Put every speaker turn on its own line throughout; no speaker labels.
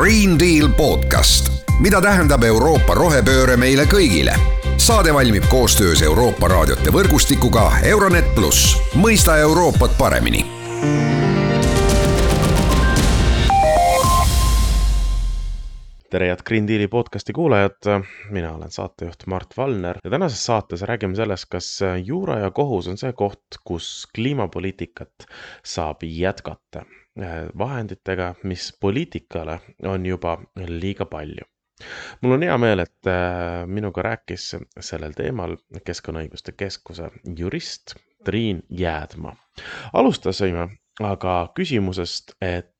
Green Deal podcast, mida tähendab Euroopa rohepööre meile kõigile. saade valmib koostöös Euroopa raadiote võrgustikuga Euronet pluss, mõista Euroopat paremini.
Tere, head Green Deali podcasti kuulajad, mina olen saatejuht Mart Valner ja tänases saates räägime sellest, kas juura ja kohus on see koht, kus kliimapoliitikat saab jätkata vahenditega, mis poliitikale on juba liiga palju. mul on hea meel, et äh, minuga rääkis sellel teemal Keskkonnaõiguste Keskuse jurist Triin Jäädma. alustasime aga küsimusest, et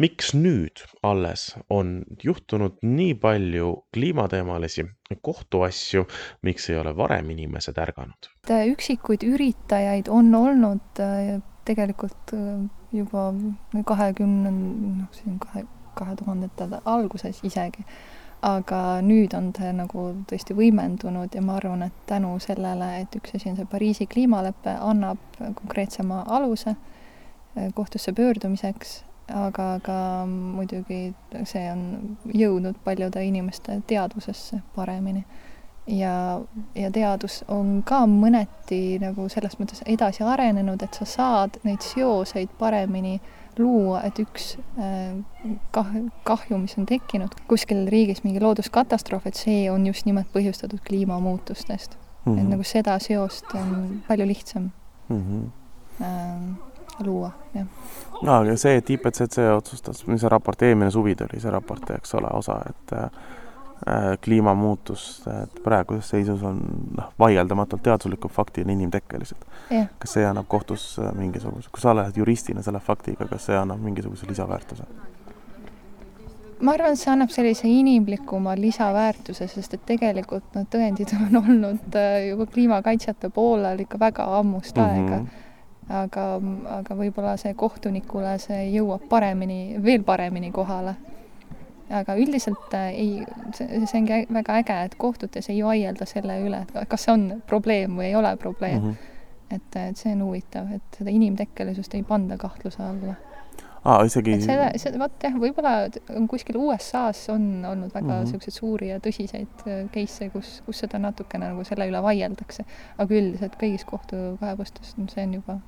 miks nüüd alles on juhtunud nii palju kliimateemalisi kohtuasju, miks ei ole varem inimesed ärganud?
üksikuid üritajaid on olnud äh, tegelikult äh, juba kahekümne, noh, siin kahe, kahe tuhandete alguses isegi. aga nüüd on see nagu tõesti võimendunud ja ma arvan, et tänu sellele, et üks asi on see Pariisi kliimalepe, annab konkreetsema aluse äh, kohtusse pöördumiseks aga ka muidugi see on jõudnud paljude inimeste teadvusesse paremini. Ja, ja teadus on ka mõneti nagu selles mõttes edasi arenenud, et sa saad neid seoseid paremini luua, et üks äh, kah-, kahju, mis on tekkinud kuskil riigis, mingi looduskatastroof, et see on just nimelt põhjustatud kliimamuutustest mm. -hmm. et mhm. nagu seda seost on palju lihtsam mm. -hmm. Äh, luua, jah.
aa, aga see, et IPCC otsustas, mis see raport, eelmine suvi tuli see raport, eks ole, osa, et äh, kliimamuutus, et praeguses seisus on noh, vaieldamatult teaduslikud faktid inimtekkelised. kas see annab kohtus äh, mingisuguse, kui sa oled juristina selle faktiga, kas see annab mingisuguse lisaväärtuse?
ma arvan, et see annab sellise inimlikuma lisaväärtuse, sest et tegelikult need tõendid on olnud äh, juba kliimakaitsjate poolel ikka väga ammust mm -hmm. aega aga, aga võib-olla see kohtunikule see jõuab paremini, veel paremini kohale. Aga üldiselt äh, ei, see, ongi väga äge, et kohtutes ei vaielda selle üle, et kas see on probleem või ei ole probleem mm. -hmm. et, et see on huvitav, et seda inimtekkelisust ei panda kahtluse alla
aa, isegi.
seda, seda, vot jah, võib-olla kuskil USA-s on olnud väga mm -hmm. siukseid suuri ja tõsiseid äh, case'e, kus, kus seda natukene nagu selle üle vaieldakse. aga üldiselt kõigis kohtukaebustes, see on juba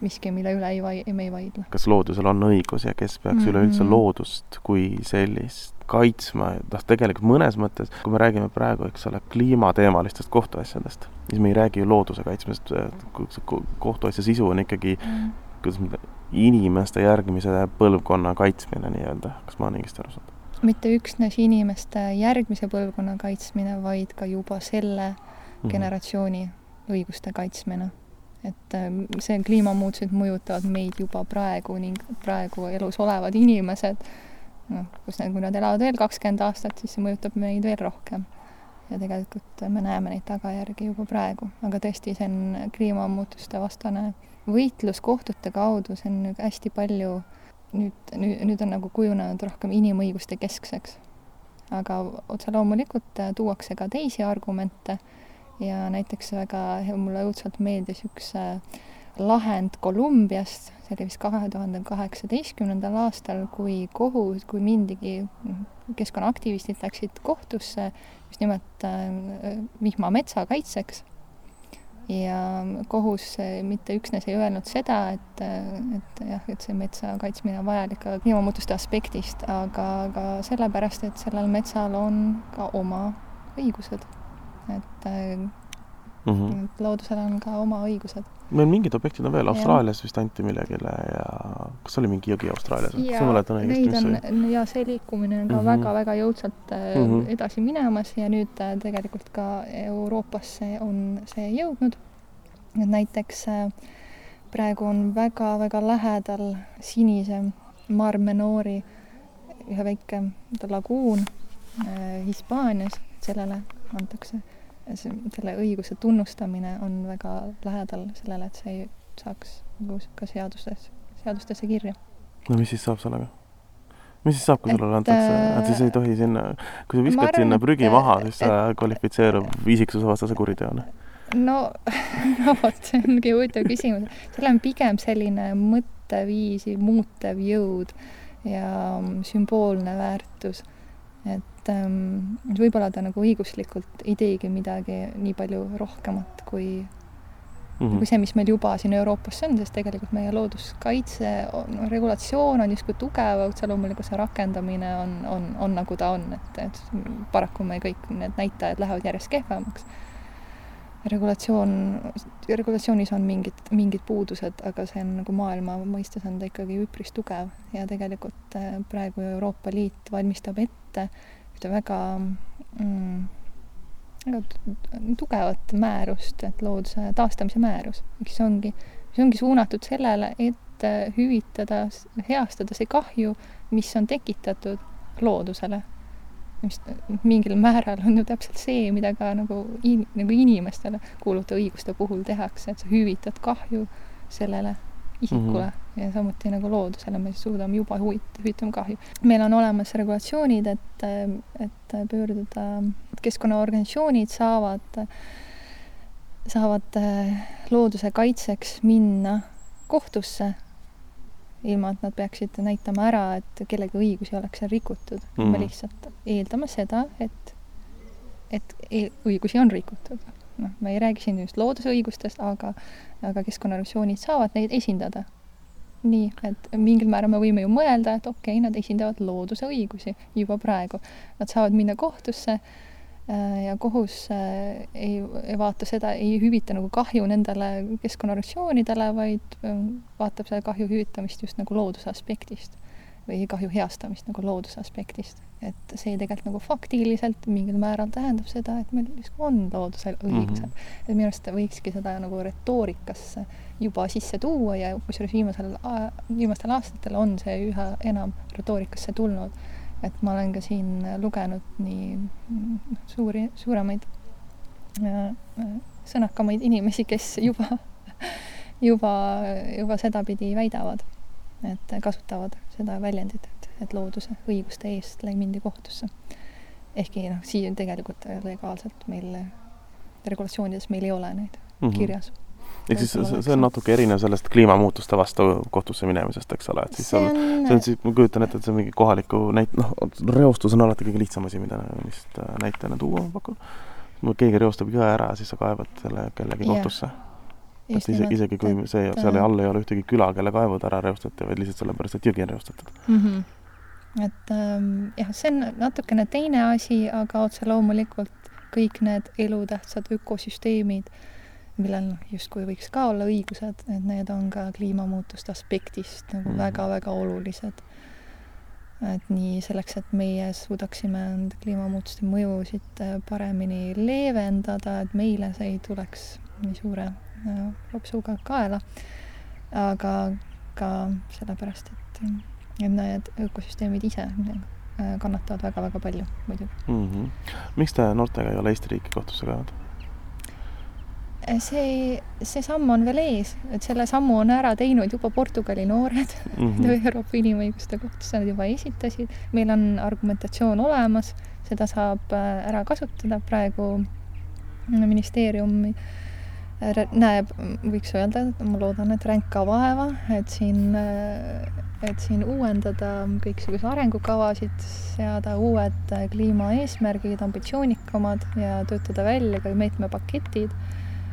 miski, mille üle ei vai-, me ei vaidle.
kas loodusel on õigus ja kes peaks mm -hmm. üleüldse loodust kui sellist kaitsma, noh, tegelikult mõnes mõttes, kui me räägime praegu, eks ole, kliimateemalistest kohtuasjadest, siis me ei räägi ju looduse kaitsmisest, kohtuasja sisu on ikkagi mm. kuidas ma ütlen, inimeste järgmise põlvkonna kaitsmine nii-öelda, kas ma olen õigesti aru saanud?
mitte üksnes inimeste järgmise põlvkonna kaitsmine, vaid ka juba selle mm -hmm. generatsiooni õiguste kaitsmine et ähm, see kliimamuutused mõjutavad meid juba praegu ning praegu elus olevad inimesed, noh, kus need, kui nad elavad veel kakskümmend aastat, siis see mõjutab meid veel rohkem. ja tegelikult me näeme neid tagajärgi juba praegu, aga tõesti, see on kliimamuutuste vastane võitlus kohtute kaudu, see on hästi palju nüüd, nüüd, nüüd on nagu kujunenud rohkem inimõiguste keskseks. aga otse loomulikult tuuakse ka teisi argumente ja näiteks väga, mulle õudselt meeldis üks äh, lahend Kolumbiast, see oli vist kahe tuhande kaheksateistkümnendal aastal, kui kohus, kui mindigi, keskkonnaaktivistid läksid kohtusse just nimelt äh, vihmametsa kaitseks. Ja kohus äh, mitte üksnes ei öelnud seda, et, et jah, et see metsa kaitsmine on vajalik ka kliimamuutuste aspektist, aga ka sellepärast, et sellel metsal on ka oma õigused et mm -hmm. loodusel on ka oma õigused.
meil mingid objektid on veel, Austraalias vist anti millegile ja kas oli mingi jõgi Austraalias
sa mäletad õigesti, mis see oli? ja see liikumine on ka väga-väga mm -hmm. jõudsalt mm -hmm. edasi minemas ja nüüd äh, tegelikult ka Euroopasse on see jõudnud. et näiteks praegu on väga-väga lähedal sinise Mar Menori ühe väike laguun Hispaanias, sellele antakse selle õiguse tunnustamine on väga lähedal sellele, et see saaks nagu ka seadustes, seadustesse kirja.
no mis siis saab sellega? mis siis saab, kui sulle antakse, et siis ei tohi sinna, kui sa viskad arvan, sinna prügi maha, siis see kvalifitseerub isiksusevastase kuriteona?
no, no vot, see ongi huvitav küsimus. seal on pigem selline mõtteviisi muutev jõud ja sümboolne väärtus. et ähm, võib-olla ta nagu õiguslikult ei teegi midagi nii palju rohkemat kui mm, -hmm. kui see, mis meil juba siin Euroopas on, sest tegelikult meie looduskaitse no, regulatsioon on justkui tugev, otse loomulikult see rakendamine on, on, on nagu ta on, et, et paraku me kõik need näitajad lähevad järjest kehvemaks regulatsioon, regulatsioonis on mingid, mingid puudused, aga see on nagu maailma mõistes on ta ikkagi üpris tugev ja tegelikult äh, praegu Euroopa Liit valmistab ette ühte väga mm, väga tugevat määrust, et looduse taastamise määrus, mis ongi, mis ongi suunatud sellele, et hüvitada, heastada see kahju, mis on tekitatud loodusele mis mingil määral on ju täpselt see, mida ka nagu in-, nagu inimestele kuuluvate õiguste puhul tehakse, et sa hüvitad kahju sellele isikule mm -hmm. Ja samuti nagu loodusele me suudame juba huvit-, hüvitama kahju. meil on olemas regulatsioonid, et, et pöörduda, keskkonnaorganisatsioonid saavad, saavad looduse kaitseks minna kohtusse ilma et nad peaksid näitama ära, et kellegi õigusi oleks seal rikutud mm. -hmm. me lihtsalt eeldame seda, et, et e-, õigusi on rikutud. noh, me ei räägi siin just loodusõigustest, aga, aga keskkonnaorganisatsioonid saavad neid esindada. Nii, et mingil määral me võime ju mõelda, et okei okay,, nad esindavad looduse õigusi juba praegu. Nad saavad minna kohtusse äh, Äh, ja kohus äh, ei, ei vaata seda, ei hüvita nagu kahju nendele keskkonnaorganisatsioonidele, vaid äh, vaatab selle kahju hüvitamist just nagu looduse aspektist või kahju heastamist nagu looduse aspektist. et see tegelikult nagu faktiliselt mingil määral tähendab seda, et meil on loodusel õigused mm. -hmm. et minu arust võikski seda nagu retoorikasse juba sisse tuua ja kusjuures viimasel, viimastel aastatel on see üha enam retoorikasse tulnud et ma olen ka siin lugenud nii noh, suuri, suuremaid äh, äh, sõnakamaid inimesi, kes juba, juba, juba sedapidi väidavad, et kasutavad seda väljendit, et, et looduse õiguste eest mindi kohtusse. ehkki noh, siin tegelikult legaalselt meil regulatsioonides meil ei ole neid mm -hmm. kirjas
ehk siis see, see on natuke erinev sellest kliimamuutuste vastu kohtusse minemisest, eks ole, et siis see on, see on siis, ma kujutan ette, et see on mingi kohaliku näit-, noh, reostus on alati kõige lihtsam asi, mida vist äh, näitena tuua, ma pakun. keegi reostab jõe ära, siis sa kaebad selle kellegi yeah. kohtusse. et isegi, isegi kui see, seal all ei ole ühtegi küla, kelle kaevud ära reostati, vaid lihtsalt sellepärast, et jõgi on reostatud
mm. -hmm. et ähm, jah, see on natukene teine asi, aga otse loomulikult kõik need elutähtsad ökosüsteemid äh, millel justkui võiks ka olla õigused, et need on ka kliimamuutuste aspektist nagu väga-väga mm. olulised. et nii selleks, et meie suudaksime nende kliimamuutuste mõjusid äh, paremini leevendada, et meile see ei tuleks nii suure lopsuga äh, kaela, aga ka sellepärast, et, et need ökosüsteemid ise äh, kannatavad väga-väga palju muidugi
mm. -hmm. miks te noortega ei ole Eesti riiki kohtusse kaevanud?
See, see samm on veel ees, et selle sammu on ära teinud juba Portugali noored mm -hmm. Euroopa Inimõiguste Kohtusse nad juba esitasid, meil on argumentatsioon olemas, seda saab äh, ära kasutada, praegu ministeerium äh, näeb, võiks öelda, ma loodan, et ränka vaeva, et siin, et siin uuendada kõiksuguseid arengukavasid, seada uued kliimaeesmärgid, ambitsioonikamad ja töötada välja ka meetmepaketid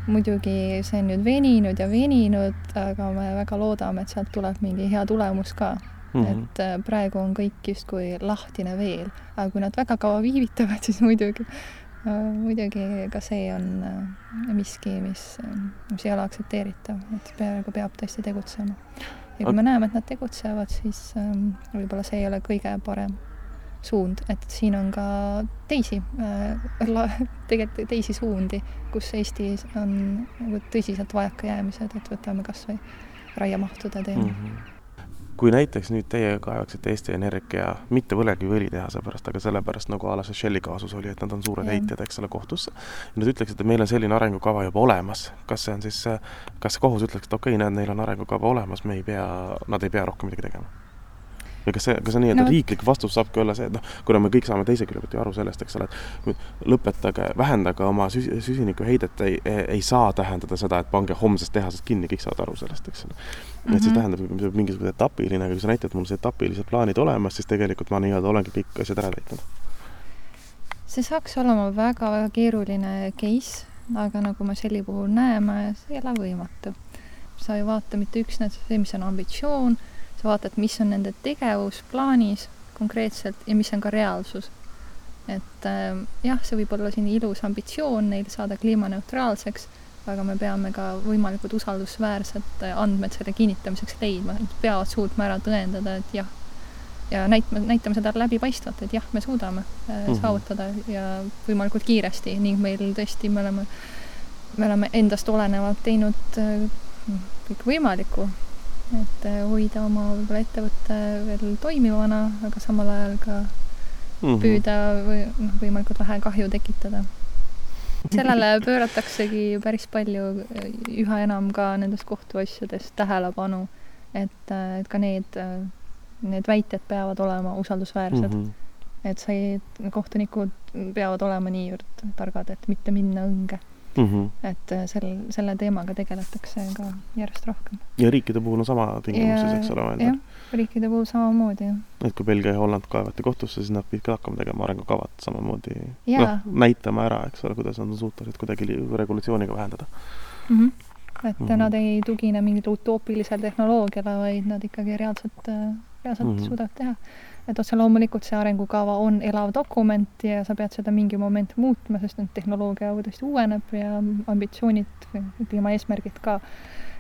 muidugi see on nüüd veninud ja veninud, aga me väga loodame, et sealt tuleb mingi hea tulemus ka mm. -hmm. et äh, praegu on kõik justkui lahtine veel, aga kui nad väga kaua viivitavad, siis muidugi äh,, muidugi ka see on äh, miski, mis, mis ei ole aktsepteeritav, et praegu peab tõesti tegutsema. ja kui me näeme, et nad tegutsevad, siis ähm, võib-olla see ei ole kõige parem suund, et siin on ka teisi äh,, tegelikult teisi suundi, kus Eestis on nagu tõsiselt vajakajäämised, et võtame kas või raiemahtude teema mm. -hmm
kui näiteks nüüd teie kaevaksite Eesti Energia mitte põlevkiviõlitehase pärast, aga sellepärast, nagu a la see Shelli kaasus oli, et nad on suured heitjad, eks ole, kohtusse, nad ütleksid, et meil on selline arengukava juba olemas, kas see on siis, kas kohus ütleks, et okei okay,, näed, neil on arengukava olemas, me ei pea, nad ei pea rohkem midagi tegema? Või kas see, kas see nii-öelda
No
no, riiklik vastus saabki olla see, et noh, kuna me kõik saame teise külje pealt ju aru sellest, eks ole, et lõpetage, vähendage oma süs-, süsinikuheidet, ei, ei, saa tähendada seda, et pange homsest tehasest kinni, kõik saavad aru sellest, eks ole. et see
Mhm.
tähendab, et see peab mingisugune etapiline, aga kui sa näitad mul see etapilised plaanid olemas, siis tegelikult ma nii-öelda olengi kõik asjad ära täitnud.
see saaks olema väga-väga keeruline case, aga nagu me Selli puhul näeme, see ei ole võimatu. sa ei vaata mitte üksnes see, mis on ambitsioon, sa vaatad, mis on nende tegevus plaanis konkreetselt ja mis on ka reaalsus. et äh, jah, see võib olla selline ilus ambitsioon neil saada kliimaneutraalseks, aga me peame ka võimalikult usaldusväärsed äh, andmed selle kinnitamiseks leidma, nad peavad suutma ära tõendada, et jah, ja näitame, näitame seda läbipaistvalt, et jah, me suudame äh,
Mhm.
saavutada ja võimalikult kiiresti ning meil tõesti, me oleme, me oleme endast olenevalt teinud äh, kõik võimalikku, et äh, hoida oma võib-olla ettevõte veel toimivana, aga samal ajal ka
Mhm.
püüda või noh, võimalikult vähe kahju tekitada. sellele pöörataksegi päris palju äh, üha enam ka nendes kohtuasjades tähelepanu, et, äh, et ka need, need väited peavad olema usaldusväärsed mm.,
Mhm.
et sa ei, kohtunikud peavad olema niivõrd targad, et mitte minna õnge.
Mhm.
et äh, sel, selle teemaga tegeletakse ka järjest rohkem.
ja riikide puhul on sama tingimus siis, eks ole,
jah
mõeldud?,
riikide puhul samamoodi jah.
et kui Belgia ja Holland kaevati kohtusse, siis nad pidid ka hakkama tegema arengukavat samamoodi noh, näitama ära, eks ole, kuidas nad on suutelised kuidagi regulatsiooniga vähendada
mm. -hmm. et mm. -hmm. nad ei tugine mingile utoopilisele tehnoloogiale, vaid nad ikkagi reaalselt, reaalselt mm. -hmm. suudavad teha. Et otse loomulikult see arengukava on elav dokument ja sa pead seda mingi moment muutma, sest nüüd tehnoloogia tõesti uueneb ja ambitsioonid, kliimaeesmärgid ka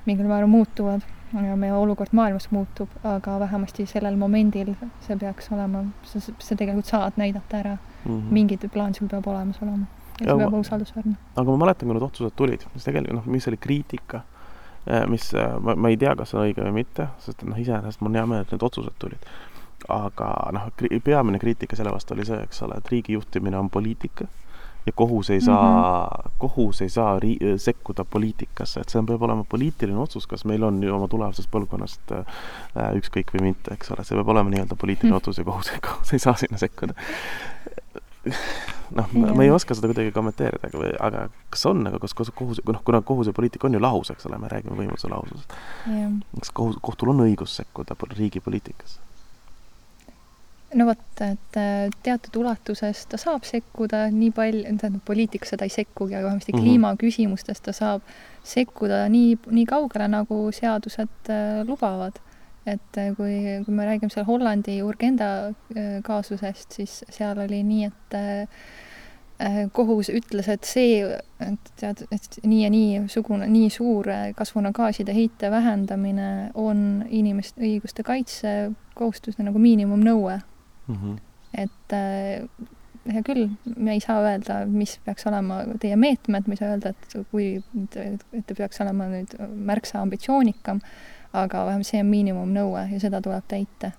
mingil määral muutuvad ja meie olukord maailmas muutub, aga vähemasti sellel momendil see peaks olema, sa, sa tegelikult saad näidata ära
mm. -hmm.
mingit plaan sul peab olemas olema. ja see peab usaldusväärne.
aga ma mäletan, kui need otsused tulid, siis tegelikult noh, mis oli kriitika, mis ma, ma ei tea, kas see on õige või mitte, sest noh, iseenesest mul on hea meel, et need otsused tulid. Aga noh, peamine kriitika selle vastu oli see, eks ole, et riigi juhtimine on poliitika ja kohus ei saa mm, -hmm. kohus ei saa ri-, sekkuda poliitikasse, et see peab olema poliitiline otsus, kas meil on ju oma tulevasest põlvkonnast äh, ükskõik või mitte, eks ole, see peab olema nii-öelda poliitiline mm. otsus ja kohus, kohus ei saa sinna sekkuda. noh, ma ei oska seda kuidagi kommenteerida, aga, aga kas on, aga kas kohus, noh, kuna kohus ja poliitika on ju lahus, eks ole, me räägime võimuduse lahususest. kas kohus, kohtul on õigus sekkuda riigi poliitikasse?
No vot, et teatud ulatuses ta saab sekkuda nii palju, tähendab poliitikas ta ei sekkugi, aga vähemasti mm -hmm. kliimaküsimustes ta saab sekkuda nii, nii kaugele, nagu seadused äh, lubavad. et äh, kui, kui me räägime seal Hollandi Urgenda äh, kaasusest, siis seal oli nii, et äh, kohus ütles, et see, et tead, et nii ja nii sugune, nii suur kasvuhoonegaaside heite vähendamine on inimeste õiguste kaitse kohustuse nagu miinimumnõue
mm. -hmm.
et äh, hea küll, me ei saa öelda, mis peaks olema teie meetmed, me ei saa öelda, et kui, et te peaks olema nüüd märksa ambitsioonikam, aga vähemalt see on miinimumnõue ja seda tuleb täita.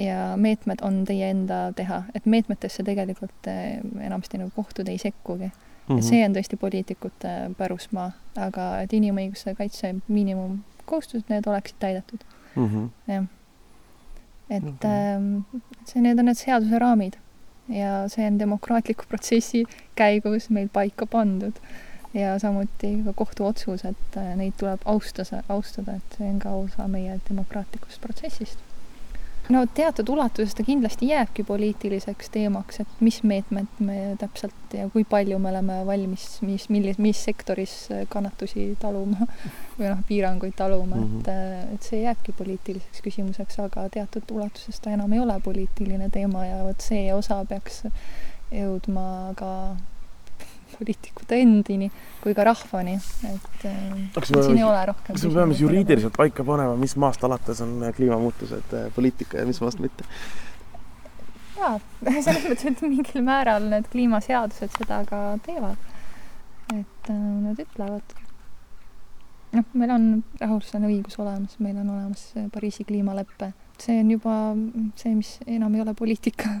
ja meetmed on teie enda teha, et meetmetesse tegelikult enamasti nagu kohtud ei sekkugi mm. -hmm. see on tõesti poliitikute pärusmaa, aga et inimõiguste kaitse miinimumkohustused, need oleksid täidetud
mm. -hmm.
jah et okay. see, need on need seaduse raamid ja see on demokraatliku protsessi käigus meil paika pandud ja samuti ka kohtuotsus, et neid tuleb austada, austada, et see on ka osa meie demokraatlikust protsessist. No teatud ulatuses ta kindlasti jääbki poliitiliseks teemaks, et mis meetmed me täpselt ja kui palju me oleme valmis, mis, millis, mis sektoris kannatusi taluma või noh, piiranguid taluma mm, -hmm. et, et see jääbki poliitiliseks küsimuseks, aga teatud ulatuses ta enam ei ole poliitiline teema ja vot see osa peaks jõudma ka poliitikute endini kui ka rahvani, et
kas
me, siin ei ole rohkem.
kas me peame siis juriidiliselt paika panema, mis maast alates on kliimamuutused poliitika ja mis maast mitte?
jaa, selles mõttes, et mingil määral need kliimaseadused seda ka teevad. et äh, nad ütlevad, noh, meil on rahvusvaheline õigus olemas, meil on olemas Pariisi kliimalepe, see on juba see, mis enam ei ole poliitika.